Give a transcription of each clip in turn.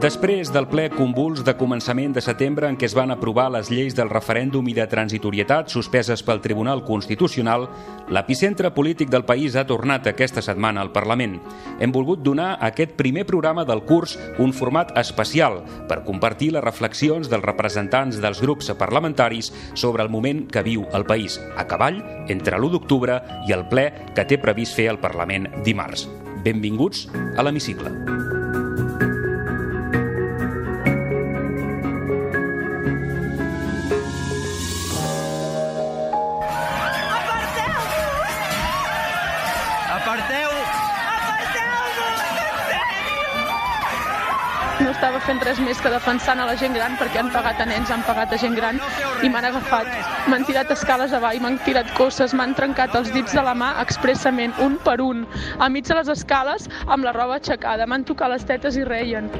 Després del ple convuls de començament de setembre en què es van aprovar les lleis del referèndum i de transitorietat suspeses pel Tribunal Constitucional, l'epicentre polític del país ha tornat aquesta setmana al Parlament. Hem volgut donar a aquest primer programa del curs un format especial per compartir les reflexions dels representants dels grups parlamentaris sobre el moment que viu el país, a cavall entre l'1 d'octubre i el ple que té previst fer el Parlament dimarts. Benvinguts a l'Hemicicle. Estava fent res més que defensant a la gent gran perquè han pagat a nens, han pagat a gent gran i m'han agafat, m'han tirat escales avall, m'han tirat cosses, m'han trencat els dits de la mà expressament, un per un, a mig de les escales amb la roba aixecada, m'han tocat les tetes i reien.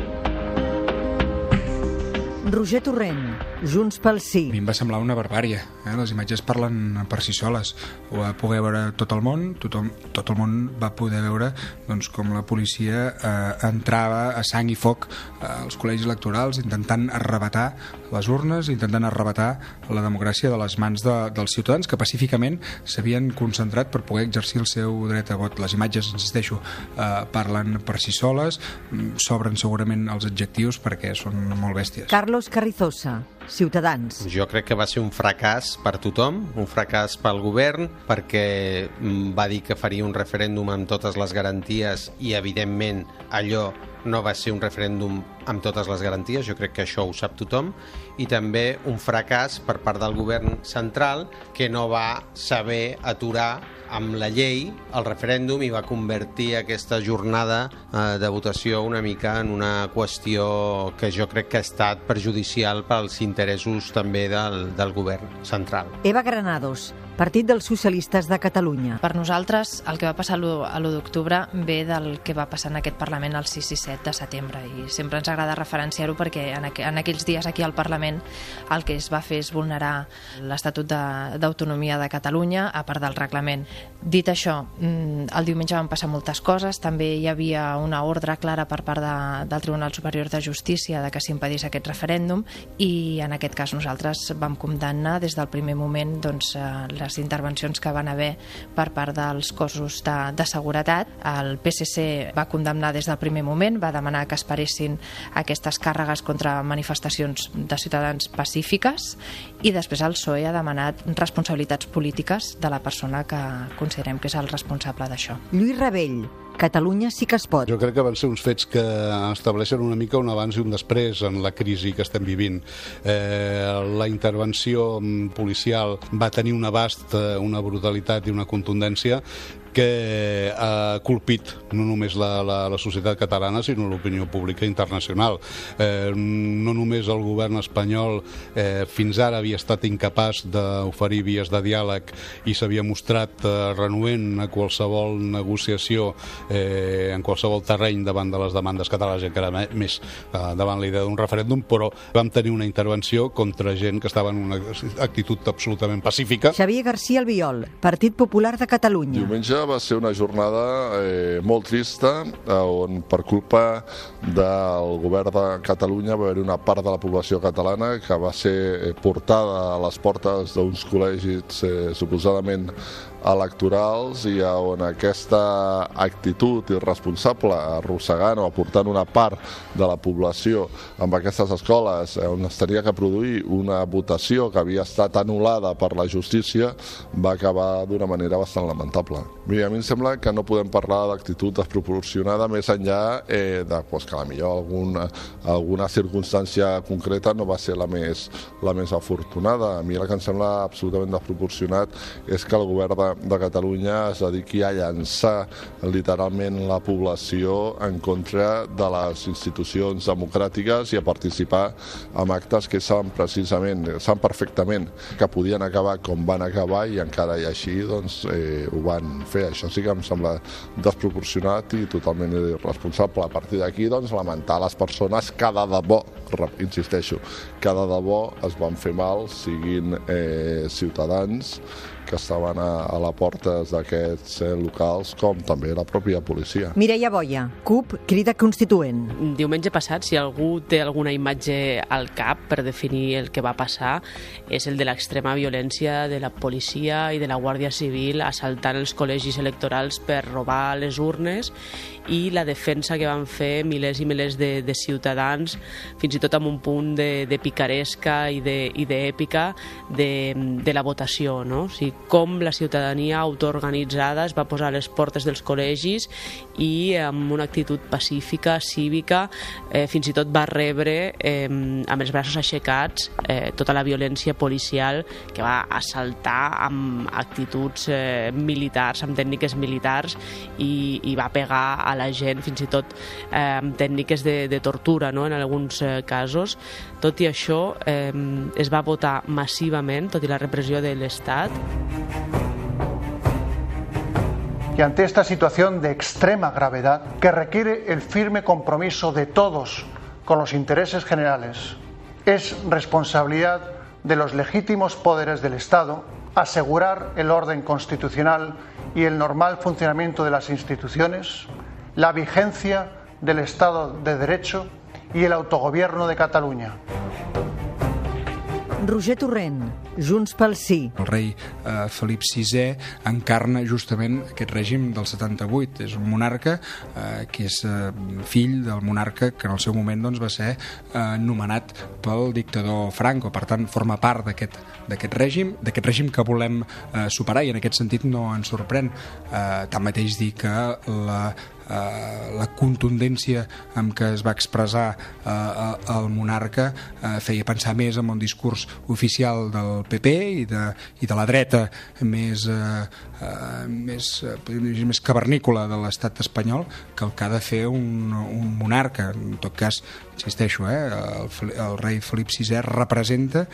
Roger Torrent, Junts pel Sí. A mi em va semblar una barbària. Eh? Les imatges parlen per si soles. Ho va poder veure tot el món, tothom, tot el món va poder veure doncs, com la policia eh, entrava a sang i foc eh, als col·legis electorals intentant arrebatar les urnes, intentant arrebatar la democràcia de les mans de, dels ciutadans que pacíficament s'havien concentrat per poder exercir el seu dret a vot. Les imatges, insisteixo, eh, parlen per si soles, mm, s'obren segurament els adjectius perquè són molt bèsties. Carlos Carrizosa, Ciutadans. Jo crec que va ser un fracàs per tothom, un fracàs pel govern, perquè mm, va dir que faria un referèndum amb totes les garanties i, evidentment, allò no va ser un referèndum amb totes les garanties, jo crec que això ho sap tothom, i també un fracàs per part del govern central que no va saber aturar amb la llei el referèndum i va convertir aquesta jornada eh, de votació una mica en una qüestió que jo crec que ha estat perjudicial pels interessos també del, del govern central. Eva Granados, Partit dels Socialistes de Catalunya. Per nosaltres, el que va passar l'1 d'octubre ve del que va passar en aquest Parlament el 6 i 7 de setembre i sempre ens agrada referenciar-ho perquè en, aqu en aquells dies aquí al Parlament el que es va fer és vulnerar l'Estatut d'Autonomia de, de Catalunya a part del reglament. Dit això, mm, el diumenge van passar moltes coses, també hi havia una ordre clara per part de, del Tribunal Superior de Justícia de que s'impedís aquest referèndum i en aquest cas nosaltres vam condemnar des del primer moment doncs, les les intervencions que van haver per part dels cossos de, de seguretat. El PSC va condemnar des del primer moment, va demanar que esperessin aquestes càrregues contra manifestacions de ciutadans pacífiques i després el PSOE ha demanat responsabilitats polítiques de la persona que considerem que és el responsable d'això. Lluís Rebell, Catalunya sí que es pot. Jo crec que van ser uns fets que estableixen una mica un abans i un després en la crisi que estem vivint. Eh, la intervenció policial va tenir un abast, una brutalitat i una contundència que ha colpit no només la, la, la societat catalana sinó l'opinió pública internacional. Eh, no només el govern espanyol eh, fins ara havia estat incapaç d'oferir vies de diàleg i s'havia mostrat eh, renuent a qualsevol negociació eh, en qualsevol terreny davant de les demandes catalanes encara més eh, davant la idea d'un referèndum, però vam tenir una intervenció contra gent que estava en una actitud absolutament pacífica. Xavier García Albiol, Partit Popular de Catalunya. Diumenge va ser una jornada eh, molt trista on per culpa del govern de Catalunya va haver una part de la població catalana que va ser portada a les portes d'uns col·legis eh, suposadament electorals i on aquesta actitud irresponsable arrossegant o aportant una part de la població amb aquestes escoles on es tenia que produir una votació que havia estat anul·lada per la justícia va acabar d'una manera bastant lamentable. Mira, a mi em sembla que no podem parlar d'actitud desproporcionada més enllà eh, de pues, que millor alguna, alguna circumstància concreta no va ser la més, la més afortunada. A mi el que em sembla absolutament desproporcionat és que el govern de de Catalunya es dediqui a llançar literalment la població en contra de les institucions democràtiques i a participar en actes que saben precisament, saben perfectament que podien acabar com van acabar i encara i així doncs, eh, ho van fer. Això sí que em sembla desproporcionat i totalment irresponsable. A partir d'aquí, doncs, lamentar les persones que de debò insisteixo, que de debò es van fer mal, siguin eh, ciutadans, que estaven a, a la portes d'aquests eh, locals, com també la pròpia policia. Mireia Boia, CUP, crida constituent. Diumenge passat, si algú té alguna imatge al cap per definir el que va passar, és el de l'extrema violència de la policia i de la Guàrdia Civil assaltant els col·legis electorals per robar les urnes i la defensa que van fer milers i milers de, de ciutadans, fins i tot amb un punt de, de picaresca i d'èpica de, de, de la votació. No? O sigui, com la ciutadania autoorganitzada es va posar a les portes dels col·legis i amb una actitud pacífica, cívica, eh, fins i tot va rebre eh, amb els braços aixecats eh, tota la violència policial que va assaltar amb actituds eh, militars, amb tècniques militars i, i va pegar a la gent, fins i tot eh, amb tècniques de, de tortura no? en alguns eh, casos. Tot i això, eh, es votar massivament, la repressió de l'Estat. Y ante esta situación de extrema gravedad que requiere el firme compromiso de todos con los intereses generales, es responsabilidad de los legítimos poderes del Estado asegurar el orden constitucional y el normal funcionamiento de las instituciones, la vigencia del Estado de Derecho y el autogobierno de Cataluña. Roger Torrent, Junts pel Sí. El rei eh, Felip VI encarna justament aquest règim del 78. És un monarca eh, que és eh, fill del monarca que en el seu moment doncs, va ser eh, nomenat pel dictador Franco. Per tant, forma part d'aquest règim, d'aquest règim que volem eh, superar i en aquest sentit no ens sorprèn. Eh, tanmateix dir que la eh, la contundència amb què es va expressar eh, el monarca eh, feia pensar més en un discurs oficial del PP i de, i de la dreta més, eh, eh, més, dir, més cavernícola de l'estat espanyol que el que ha de fer un, un monarca. En tot cas, insisteixo, eh, el, el rei Felip VI representa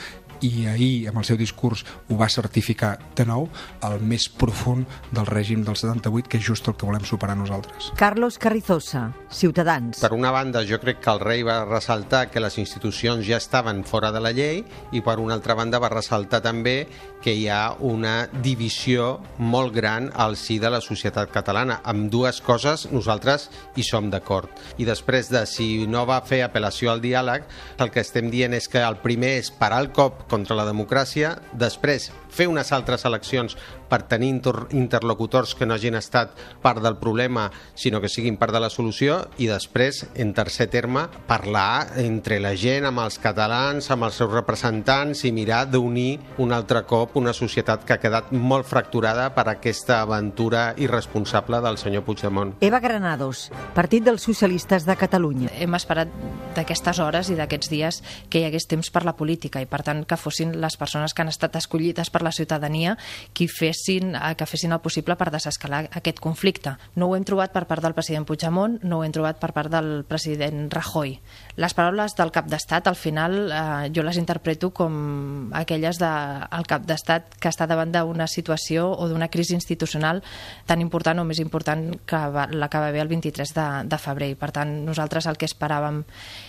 i ahir amb el seu discurs ho va certificar de nou el més profund del règim del 78 que és just el que volem superar nosaltres. Carlos Carrizosa, Ciutadans. Per una banda, jo crec que el rei va ressaltar que les institucions ja estaven fora de la llei i per una altra banda va ressaltar també que hi ha una divisió molt gran al si de la societat catalana. Amb dues coses nosaltres hi som d'acord. I després de si no va fer apel·lació al diàleg, el que estem dient és que el primer és parar el cop contra la democràcia, després fer unes altres eleccions per tenir interlocutors que no hagin estat part del problema, sinó que siguin part de la solució, i després, en tercer terme, parlar entre la gent, amb els catalans, amb els seus representants, i mirar d'unir un altre cop una societat que ha quedat molt fracturada per aquesta aventura irresponsable del senyor Puigdemont. Eva Granados, Partit dels Socialistes de Catalunya. Hem esperat d'aquestes hores i d'aquests dies que hi hagués temps per la política i, per tant, que fossin les persones que han estat escollides per la ciutadania qui fessin, eh, que fessin el possible per desescalar aquest conflicte. No ho hem trobat per part del president Puigdemont, no ho hem trobat per part del president Rajoy. Les paraules del cap d'estat, al final, eh, jo les interpreto com aquelles del de, cap d'estat que està davant d'una situació o d'una crisi institucional tan important o més important que la que va haver el 23 de, de febrer. I, per tant, nosaltres el que esperàvem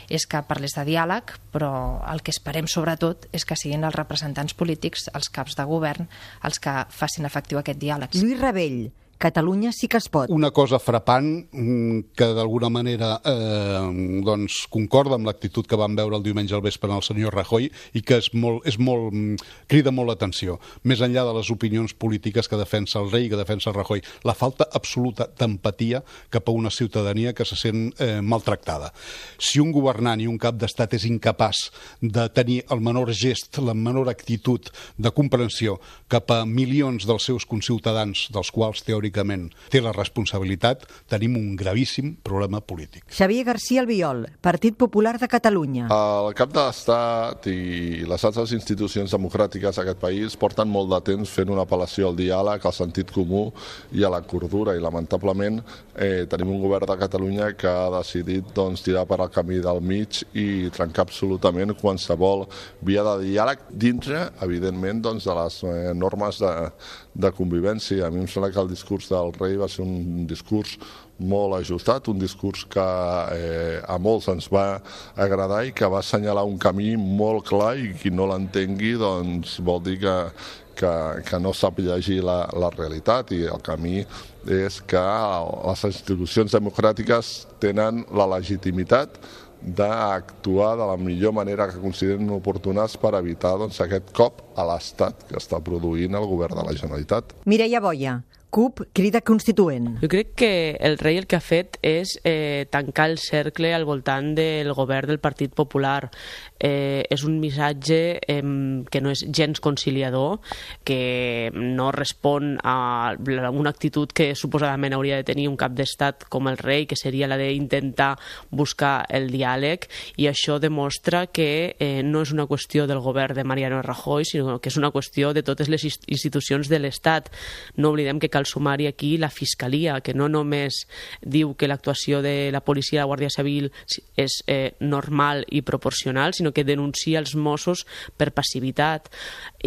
és que parlés de diàleg, però el que esperem sobretot és que siguin els representants polítics, els caps de govern, els que facin efectiu aquest diàleg. Lluís Rebell, Catalunya sí que es pot. Una cosa frapant mm, que d'alguna manera eh, doncs, concorda amb l'actitud que vam veure el diumenge al vespre en el senyor Rajoy i que és molt, és molt, mm, crida molt l'atenció. Més enllà de les opinions polítiques que defensa el rei i que defensa Rajoy, la falta absoluta d'empatia cap a una ciutadania que se sent eh, maltractada. Si un governant i un cap d'estat és incapaç de tenir el menor gest, la menor actitud de comprensió cap a milions dels seus conciutadans, dels quals teòricament històricament té la responsabilitat, tenim un gravíssim problema polític. Xavier García Albiol, Partit Popular de Catalunya. El cap de l'Estat i les altres institucions democràtiques d'aquest país porten molt de temps fent una apel·lació al diàleg, al sentit comú i a la cordura i lamentablement eh, tenim un govern de Catalunya que ha decidit doncs, tirar per al camí del mig i trencar absolutament qualsevol via de diàleg dintre, evidentment, doncs, de les eh, normes de, de convivència. A mi em sembla que el discurs discurs del rei va ser un discurs molt ajustat, un discurs que eh, a molts ens va agradar i que va assenyalar un camí molt clar i qui no l'entengui doncs vol dir que, que, que no sap llegir la, la realitat i el camí és que les institucions democràtiques tenen la legitimitat d'actuar de la millor manera que consideren oportunes per evitar doncs, aquest cop a l'Estat que està produint el govern de la Generalitat. Mireia Boia, CUP crida constituent. Jo crec que el rei el que ha fet és eh, tancar el cercle al voltant del govern del Partit Popular. Eh, és un missatge eh, que no és gens conciliador, que no respon a una actitud que suposadament hauria de tenir un cap d'estat com el rei, que seria la d'intentar buscar el diàleg, i això demostra que eh, no és una qüestió del govern de Mariano Rajoy, sinó que és una qüestió de totes les institucions de l'Estat. No oblidem que cal sumar-hi aquí la Fiscalia, que no només diu que l'actuació de la policia i la Guàrdia Civil és eh, normal i proporcional, sinó que denuncia els Mossos per passivitat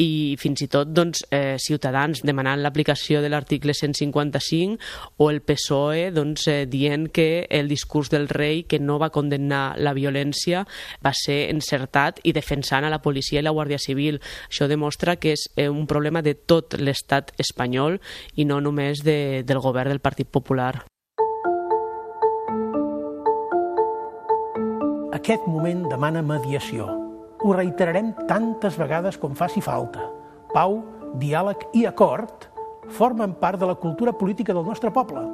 i fins i tot doncs, eh, Ciutadans demanant l'aplicació de l'article 155 o el PSOE doncs, eh, dient que el discurs del rei que no va condemnar la violència va ser encertat i defensant a la policia i la Guàrdia Civil. Això demostra que és eh, un problema de tot l'estat espanyol i no només de, del govern del Partit Popular. Aquest moment demana mediació. Ho reiterarem tantes vegades com faci falta. Pau, diàleg i acord formen part de la cultura política del nostre poble.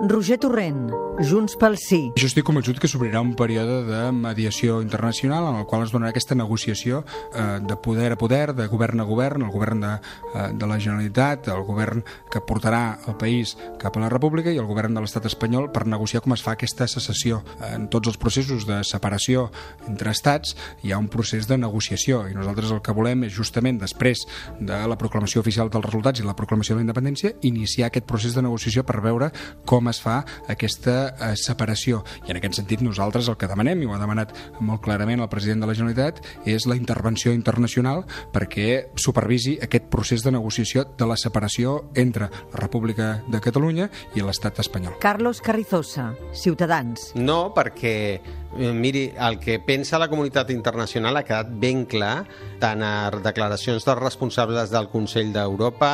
Roger Torrent, Junts pel Sí. Jo estic convençut que s'obrirà un període de mediació internacional en el qual es donarà aquesta negociació eh, de poder a poder, de govern a govern, el govern de, eh, de la Generalitat, el govern que portarà el país cap a la República i el govern de l'estat espanyol per negociar com es fa aquesta secessió. En tots els processos de separació entre estats hi ha un procés de negociació i nosaltres el que volem és justament després de la proclamació oficial dels resultats i la proclamació de la independència iniciar aquest procés de negociació per veure com es fa aquesta eh, separació. I en aquest sentit nosaltres el que demanem, i ho ha demanat molt clarament el president de la Generalitat, és la intervenció internacional perquè supervisi aquest procés de negociació de la separació entre la República de Catalunya i l'estat espanyol. Carlos Carrizosa, Ciutadans. No, perquè eh, miri, el que pensa la comunitat internacional ha quedat ben clar tant a declaracions dels responsables del Consell d'Europa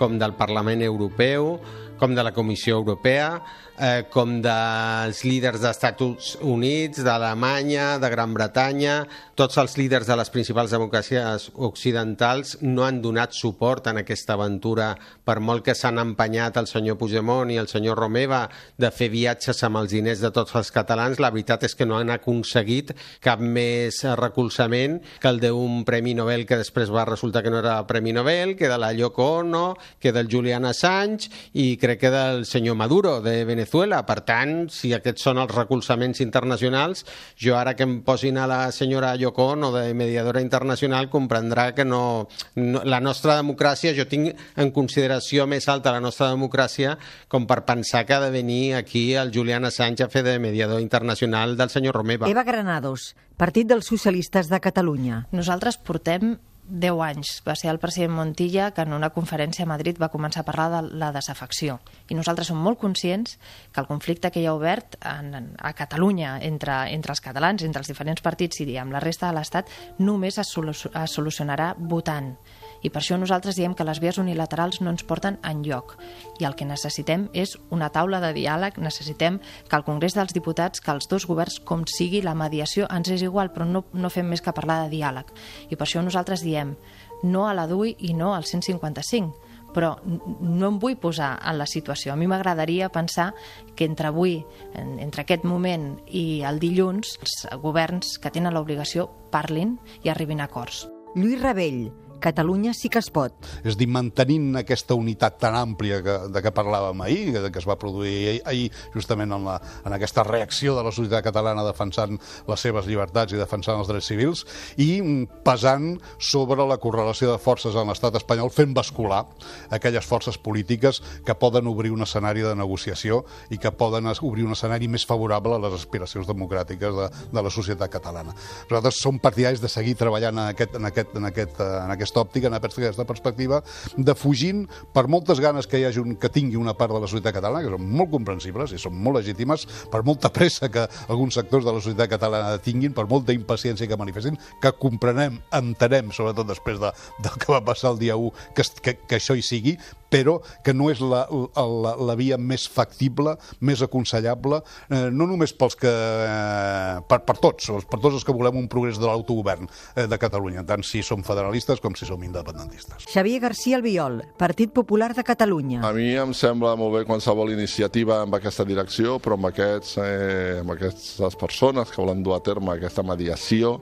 com del Parlament Europeu, com de la Comissió Europea, eh, com dels líders dels Estats Units, d'Alemanya, de Gran Bretanya, tots els líders de les principals democràcies occidentals no han donat suport en aquesta aventura, per molt que s'han empenyat el senyor Puigdemont i el senyor Romeva de fer viatges amb els diners de tots els catalans, la veritat és que no han aconseguit cap més recolzament que el d'un Premi Nobel que després va resultar que no era Premi Nobel, que de la Yoko Ono, que del Julian Assange i crec que del senyor Maduro de Venezuela. Per tant, si aquests són els recolzaments internacionals, jo ara que em posin a la senyora Yoko Yoko o de mediadora internacional comprendrà que no, no, la nostra democràcia, jo tinc en consideració més alta la nostra democràcia com per pensar que ha de venir aquí el Julián Assange a fer de mediador internacional del senyor Romeva. Eva Granados, Partit dels Socialistes de Catalunya. Nosaltres portem 10 anys. Va ser el president Montilla que en una conferència a Madrid va començar a parlar de la desafecció. I nosaltres som molt conscients que el conflicte que hi ha obert en, en, a Catalunya entre, entre els catalans, entre els diferents partits i amb la resta de l'Estat, només es, solu es solucionarà votant i per això nosaltres diem que les vies unilaterals no ens porten en lloc i el que necessitem és una taula de diàleg, necessitem que el Congrés dels Diputats, que els dos governs, com sigui la mediació, ens és igual, però no, no fem més que parlar de diàleg. I per això nosaltres diem no a la DUI i no al 155 però no em vull posar en la situació. A mi m'agradaria pensar que entre avui, entre aquest moment i el dilluns, els governs que tenen l'obligació parlin i arribin a acords. Lluís Rebell, Catalunya sí que es pot. És dir, mantenint aquesta unitat tan àmplia que, de què parlàvem ahir, que es va produir ahir justament en, la, en aquesta reacció de la societat catalana defensant les seves llibertats i defensant els drets civils, i pesant sobre la correlació de forces en l'estat espanyol, fent bascular aquelles forces polítiques que poden obrir un escenari de negociació i que poden obrir un escenari més favorable a les aspiracions democràtiques de, de la societat catalana. Nosaltres som partidaris de seguir treballant en, aquest, en, aquest, en, aquest, en aquest aquesta òptica, en aquesta perspectiva, de fugint, per moltes ganes que hi hagi un, que tingui una part de la societat catalana, que són molt comprensibles i són molt legítimes, per molta pressa que alguns sectors de la societat catalana tinguin, per molta impaciència que manifestin, que comprenem, entenem, sobretot després de, del que va passar el dia 1, que, que, que això hi sigui, però que no és la, la, la via més factible, més aconsellable, eh, no només pels que... Eh, per, per tots, per tots els que volem un progrés de l'autogovern eh, de Catalunya, tant si som federalistes com si som independentistes. Xavier García Albiol, Partit Popular de Catalunya. A mi em sembla molt bé qualsevol iniciativa amb aquesta direcció, però amb, aquests, eh, amb aquestes persones que volen dur a terme aquesta mediació,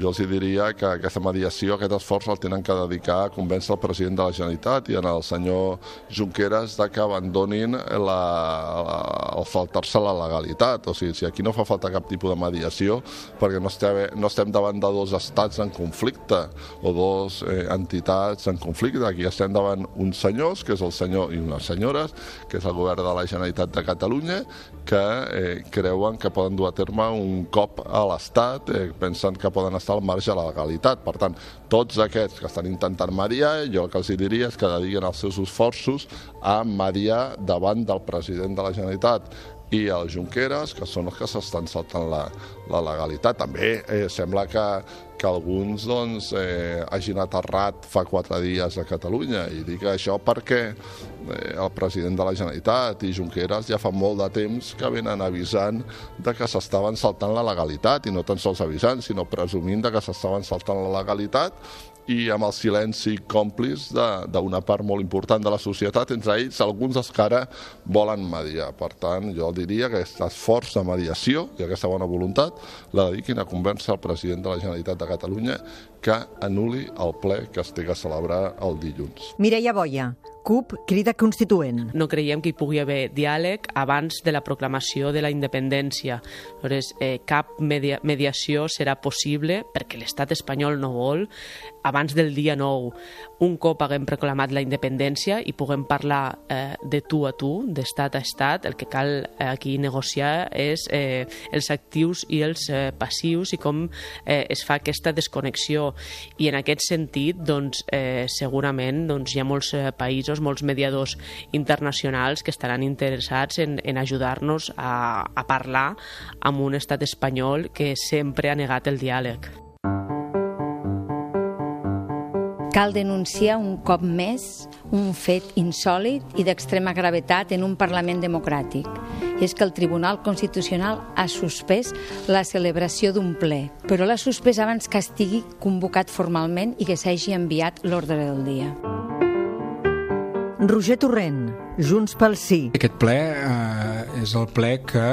jo els diria que aquesta mediació, aquest esforç el tenen que dedicar a convèncer el president de la Generalitat i en el senyor Junqueras de que abandonin la, la, el faltar-se la legalitat. O sigui, si aquí no fa falta cap tipus de mediació, perquè no estem, no estem davant de dos estats en conflicte o dos eh, entitats en conflicte. Aquí estem davant uns senyors, que és el senyor i unes senyores, que és el govern de la Generalitat de Catalunya, que eh, creuen que poden dur a terme un cop a l'Estat, eh, pensant que poden estar al marge de la legalitat. Per tant, tots aquests que estan intentant mediar, jo el que els diria és que dediquen els seus esforços a mediar davant del president de la Generalitat i els Junqueras, que són els que s'estan saltant la, la legalitat. També eh, sembla que, que alguns doncs, eh, hagin aterrat fa quatre dies a Catalunya. I dic això perquè eh, el president de la Generalitat i Junqueras ja fa molt de temps que venen avisant de que s'estaven saltant la legalitat i no tan sols avisant, sinó presumint de que s'estaven saltant la legalitat i amb el silenci còmpliç d'una part molt important de la societat, entre ells alguns dels que ara volen mediar. Per tant, jo diria que aquest esforç de mediació i aquesta bona voluntat la dediquin a convèncer el president de la Generalitat de Catalunya que anuli el ple que es té que celebrar el dilluns. Mireia Boia, CUP crida constituent. No creiem que hi pugui haver diàleg abans de la proclamació de la independència. Aleshores, eh, cap media, mediació serà possible perquè l'estat espanyol no vol abans del dia 9, un cop haguem proclamat la independència i puguem parlar eh, de tu a tu, d'estat a estat, el que cal eh, aquí negociar és eh, els actius i els eh, passius i com eh, es fa aquesta desconnexió. I en aquest sentit, doncs, eh, segurament doncs, hi ha molts eh, països, molts mediadors internacionals que estaran interessats en, en ajudar-nos a, a parlar amb un estat espanyol que sempre ha negat el diàleg. Cal denunciar un cop més un fet insòlid i d'extrema gravetat en un Parlament democràtic. I és que el Tribunal Constitucional ha suspès la celebració d'un ple, però l'ha suspès abans que estigui convocat formalment i que s'hagi enviat l'ordre del dia. Roger Torrent, Junts pel Sí. Aquest ple eh, és el ple que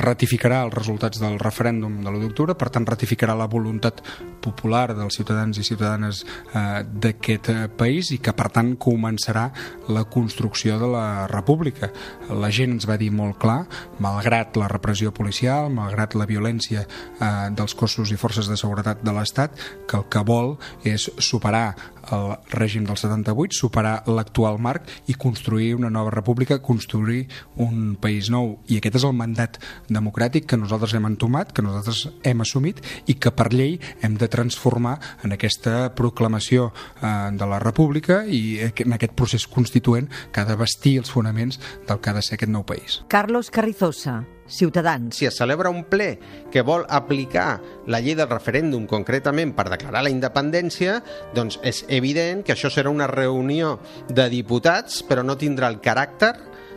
ratificarà els resultats del referèndum de l'1 d'octubre, per tant ratificarà la voluntat popular dels ciutadans i ciutadanes eh, d'aquest eh, país i que per tant començarà la construcció de la república. La gent ens va dir molt clar, malgrat la repressió policial, malgrat la violència eh, dels cossos i forces de seguretat de l'Estat, que el que vol és superar el règim del 78, superar l'actual marc i construir una nova república, construir un país nou. I aquest és el mandat democràtic que nosaltres hem entomat, que nosaltres hem assumit i que per llei hem de transformar en aquesta proclamació eh, de la república i en aquest procés constituent que ha de vestir els fonaments del que ha de ser aquest nou país. Carlos Carrizosa, Ciutadans. Si es celebra un ple que vol aplicar la llei del referèndum concretament per declarar la independència, doncs és evident que això serà una reunió de diputats, però no tindrà el caràcter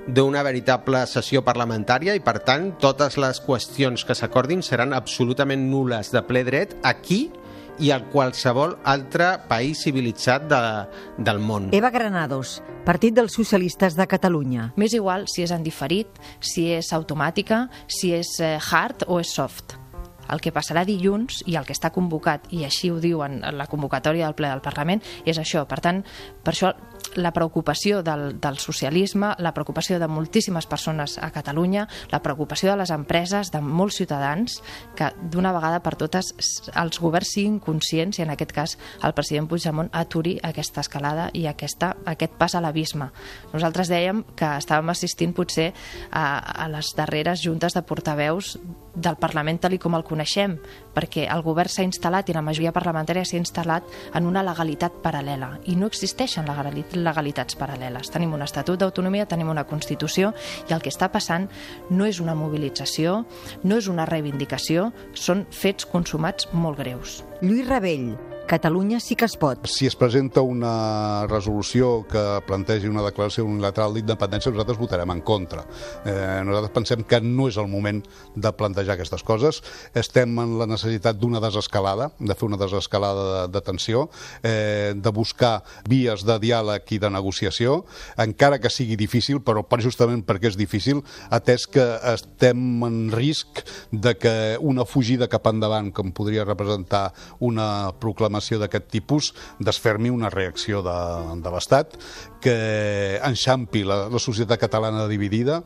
d'una veritable sessió parlamentària i, per tant, totes les qüestions que s'acordin seran absolutament nules de ple dret aquí i a qualsevol altre país civilitzat de, del món. Eva Granados, Partit dels Socialistes de Catalunya. M'és igual si és en diferit, si és automàtica, si és eh, hard o és soft el que passarà dilluns i el que està convocat, i així ho diu en la convocatòria del ple del Parlament, és això. Per tant, per això la preocupació del, del socialisme, la preocupació de moltíssimes persones a Catalunya, la preocupació de les empreses, de molts ciutadans, que d'una vegada per totes els governs siguin conscients, i en aquest cas el president Puigdemont aturi aquesta escalada i aquesta, aquest pas a l'abisme. Nosaltres dèiem que estàvem assistint potser a, a les darreres juntes de portaveus del Parlament tal com el coneixem, perquè el govern s'ha instal·lat i la majoria parlamentària s'ha instal·lat en una legalitat paral·lela i no existeixen legalitats paral·leles. Tenim un Estatut d'autonomia, tenim una Constitució i el que està passant no és una mobilització, no és una reivindicació, són fets consumats molt greus. Lluís Rebell, Catalunya sí que es pot. Si es presenta una resolució que plantegi una declaració unilateral d'independència, nosaltres votarem en contra. Eh, nosaltres pensem que no és el moment de plantejar aquestes coses. Estem en la necessitat d'una desescalada, de fer una desescalada de, de tensió, eh, de buscar vies de diàleg i de negociació, encara que sigui difícil, però per justament perquè és difícil, atès que estem en risc de que una fugida cap endavant, com podria representar una proclamació informació d'aquest tipus desfermi una reacció de, de l'Estat que enxampi la, la societat catalana dividida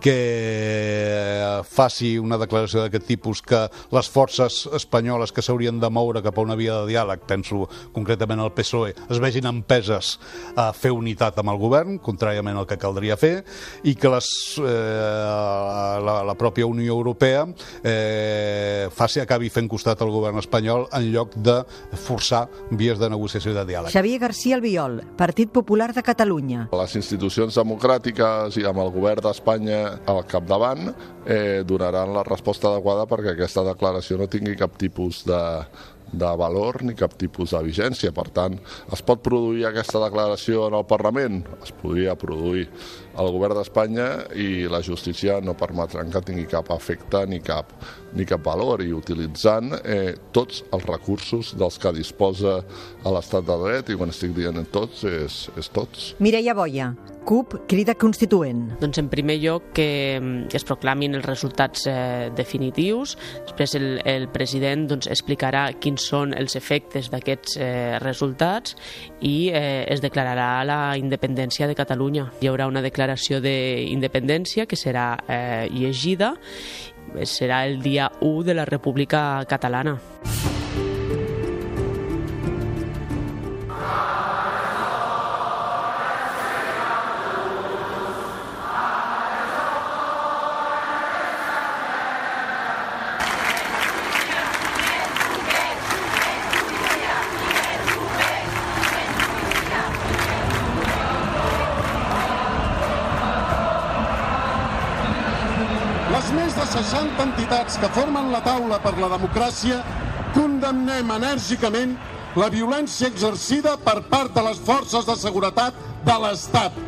que faci una declaració d'aquest tipus que les forces espanyoles que s'haurien de moure cap a una via de diàleg, penso concretament al PSOE, es vegin empeses a fer unitat amb el govern, contràriament al que caldria fer, i que les, eh, la, la pròpia Unió Europea eh, faci, acabi fent costat al govern espanyol en lloc de forçar vies de negociació i de diàleg. Xavier García Albiol, Partit Popular de Catalunya. Les institucions democràtiques i amb el govern d'Espanya al capdavant eh, donaran la resposta adequada perquè aquesta declaració no tingui cap tipus de, de valor ni cap tipus de vigència. Per tant, es pot produir aquesta declaració en el Parlament? Es podria produir al govern d'Espanya i la justícia no permetran que tingui cap efecte ni cap, ni cap valor i utilitzant eh, tots els recursos dels que disposa l'estat de dret i quan estic dient tots és, és tots. Mireia Boia, CUP crida constituent. Doncs en primer lloc que, que es proclamin els resultats eh, definitius, després el, el president doncs, explicarà quins són els efectes d'aquests eh, resultats i eh, es declararà la independència de Catalunya. Hi haurà una declaració d'independència que serà eh, llegida, serà el dia 1 de la República Catalana. De 60 entitats que formen la taula per la democràcia condemnem enèrgicament la violència exercida per part de les forces de seguretat de l'Estat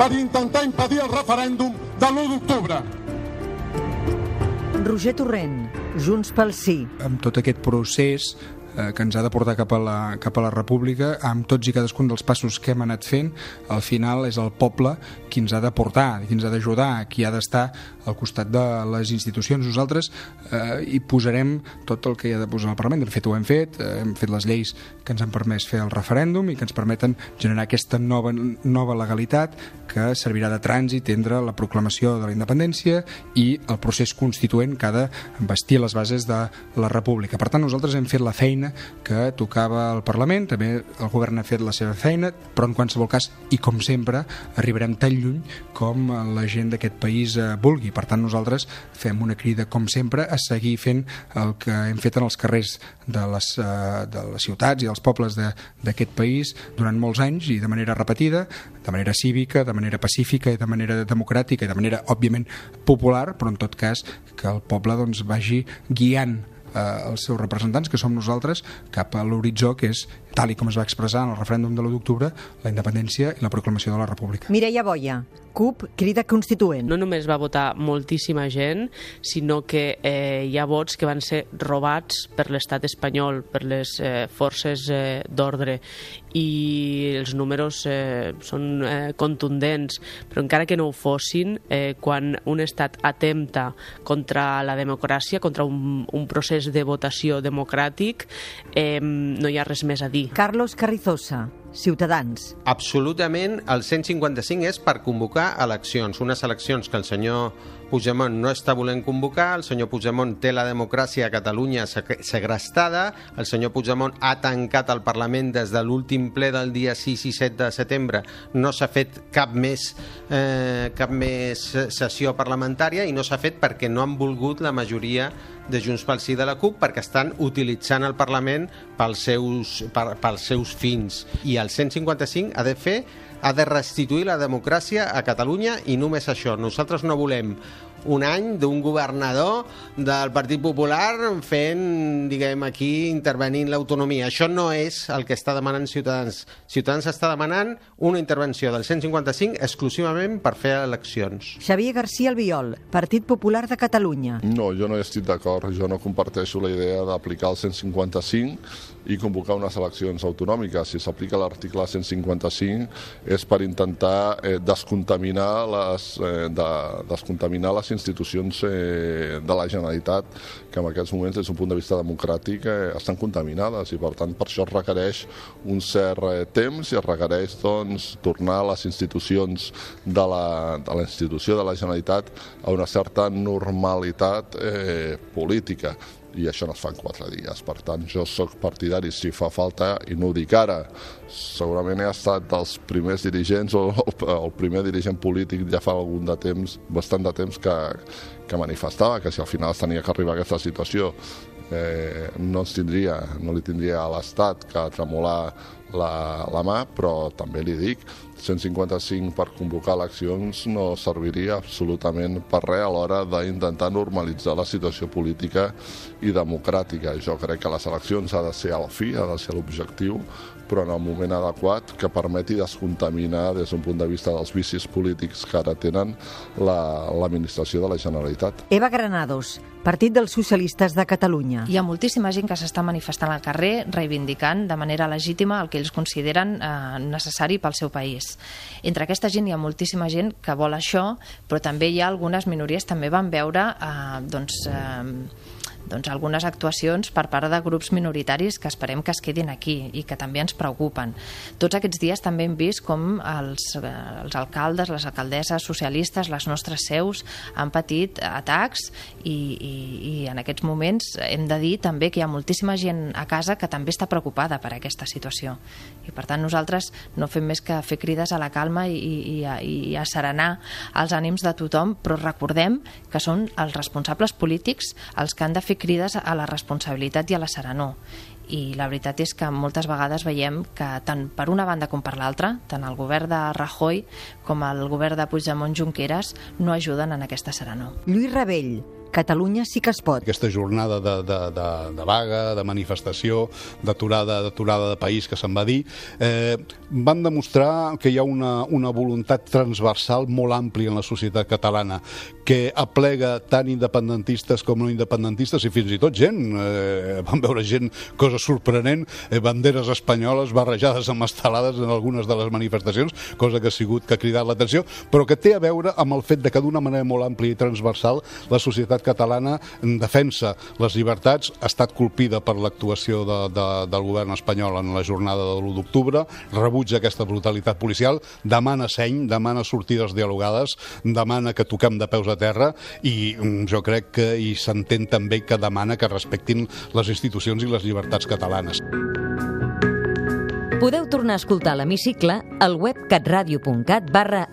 per intentar impedir el referèndum de l'1 d'octubre. Roger Torrent, Junts pel Sí. Amb tot aquest procés eh, que ens ha de portar cap a, la, cap a la república amb tots i cadascun dels passos que hem anat fent al final és el poble qui ens ha de portar, qui ens ha d'ajudar qui ha d'estar al costat de les institucions nosaltres eh, hi posarem tot el que hi ha de posar al Parlament de fet ho hem fet, eh, hem fet les lleis que ens han permès fer el referèndum i que ens permeten generar aquesta nova, nova legalitat que servirà de trànsit entre la proclamació de la independència i el procés constituent que ha de vestir les bases de la república. Per tant, nosaltres hem fet la feina que tocava al Parlament, també el govern ha fet la seva feina, però en qualsevol cas, i com sempre, arribarem tan lluny com la gent d'aquest país eh, Per tant, nosaltres fem una crida, com sempre, a seguir fent el que hem fet en els carrers de les, eh, de les ciutats i dels pobles d'aquest país durant molts anys i de manera repetida, de manera cívica, de manera pacífica i de manera democràtica i de manera, òbviament, popular, però en tot cas que el poble doncs, vagi guiant eh, els seus representants, que som nosaltres, cap a l'horitzó que és, tal i com es va expressar en el referèndum de l'1 d'octubre, la independència i la proclamació de la república. Mireia Boia, CUP crida constituent. No només va votar moltíssima gent, sinó que eh, hi ha vots que van ser robats per l'estat espanyol, per les eh, forces eh, d'ordre, i els números eh, són eh, contundents, però encara que no ho fossin, eh, quan un estat atempta contra la democràcia, contra un, un procés de votació democràtic, eh, no hi ha res més a dir. Carlos Carrizosa, Ciutadans. Absolutament, el 155 és per convocar eleccions, unes eleccions que el senyor Puigdemont no està volent convocar, el senyor Puigdemont té la democràcia a Catalunya segrestada, el senyor Puigdemont ha tancat el Parlament des de l'últim ple del dia 6 i 7 de setembre, no s'ha fet cap més, eh, cap més sessió parlamentària i no s'ha fet perquè no han volgut la majoria de Junts pel Sí de la CUP perquè estan utilitzant el Parlament pels seus, per, pels seus fins. I el 155 ha de fer ha de restituir la democràcia a Catalunya i només això. Nosaltres no volem un any d'un governador del Partit Popular fent, diguem, aquí intervenint l'autonomia. Això no és el que està demanant Ciutadans. Ciutadans està demanant una intervenció del 155 exclusivament per fer eleccions. Xavier García Albiol, Partit Popular de Catalunya. No, jo no hi estic d'acord. Jo no comparteixo la idea d'aplicar el 155 i convocar unes eleccions autonòmiques. Si s'aplica l'article 155 és per intentar eh, descontaminar les, eh, de, descontaminar les institucions eh, de la Generalitat que en aquests moments, des d'un punt de vista democràtic, eh, estan contaminades i per tant per això es requereix un cert eh, temps i es requereix doncs, tornar a les institucions de la, de la institució de la Generalitat a una certa normalitat eh, política i això no es fa en quatre dies. Per tant, jo sóc partidari, si fa falta, i no ho dic ara, segurament he estat dels primers dirigents o el primer dirigent polític ja fa algun de temps, bastant de temps que, que manifestava que si al final es tenia que arribar a aquesta situació eh, no tindria, no li tindria a l'Estat que tremolar la, la mà, però també li dic 155 per convocar eleccions no serviria absolutament per res a l'hora d'intentar normalitzar la situació política i democràtica. Jo crec que les eleccions ha de ser al fi, ha de ser l'objectiu, però en el moment adequat que permeti descontaminar des d'un punt de vista dels vicis polítics que ara tenen l'administració la, de la Generalitat. Eva Granados, Partit dels Socialistes de Catalunya. Hi ha moltíssima gent que s'està manifestant al carrer reivindicant de manera legítima el que ells consideren eh, necessari pel seu país. Entre aquesta gent hi ha moltíssima gent que vol això, però també hi ha algunes minories també van veure eh, doncs, eh, doncs, algunes actuacions per part de grups minoritaris que esperem que es quedin aquí i que també ens preocupen. Tots aquests dies també hem vist com els, eh, els alcaldes, les alcaldesses socialistes, les nostres seus han patit atacs i, i, i en aquests moments hem de dir també que hi ha moltíssima gent a casa que també està preocupada per aquesta situació. I per tant nosaltres no fem més que fer crides a la calma i, i, a, i a serenar els ànims de tothom, però recordem que són els responsables polítics els que han de fer crides a la responsabilitat i a la serenor i la veritat és que moltes vegades veiem que tant per una banda com per l'altra, tant el govern de Rajoy com el govern de Puigdemont Junqueras no ajuden en aquesta serenor. Lluís Rebell, Catalunya sí que es pot. Aquesta jornada de, de, de, de vaga, de manifestació, d'aturada d'aturada de país que se'n va dir, eh, van demostrar que hi ha una, una voluntat transversal molt àmplia en la societat catalana, que aplega tant independentistes com no independentistes i fins i tot gent, eh, van veure gent, cosa sorprenent, eh, banderes espanyoles barrejades amb estelades en algunes de les manifestacions, cosa que ha sigut que ha cridat l'atenció, però que té a veure amb el fet de que d'una manera molt àmplia i transversal la societat catalana defensa les llibertats, ha estat colpida per l'actuació de, de, del govern espanyol en la jornada de l'1 d'octubre, rebutja aquesta brutalitat policial, demana seny, demana sortides dialogades, demana que toquem de peus a terra i mm, jo crec que i s'entén també que demana que respectin les institucions i les llibertats catalanes. Podeu tornar a escoltar l'Hemicicle al web catradio.cat barra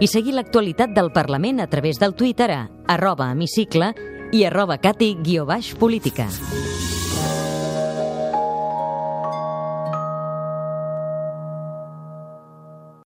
i seguir l'actualitat del Parlament a través del Twitter a arroba hemicicle i arroba cati-política.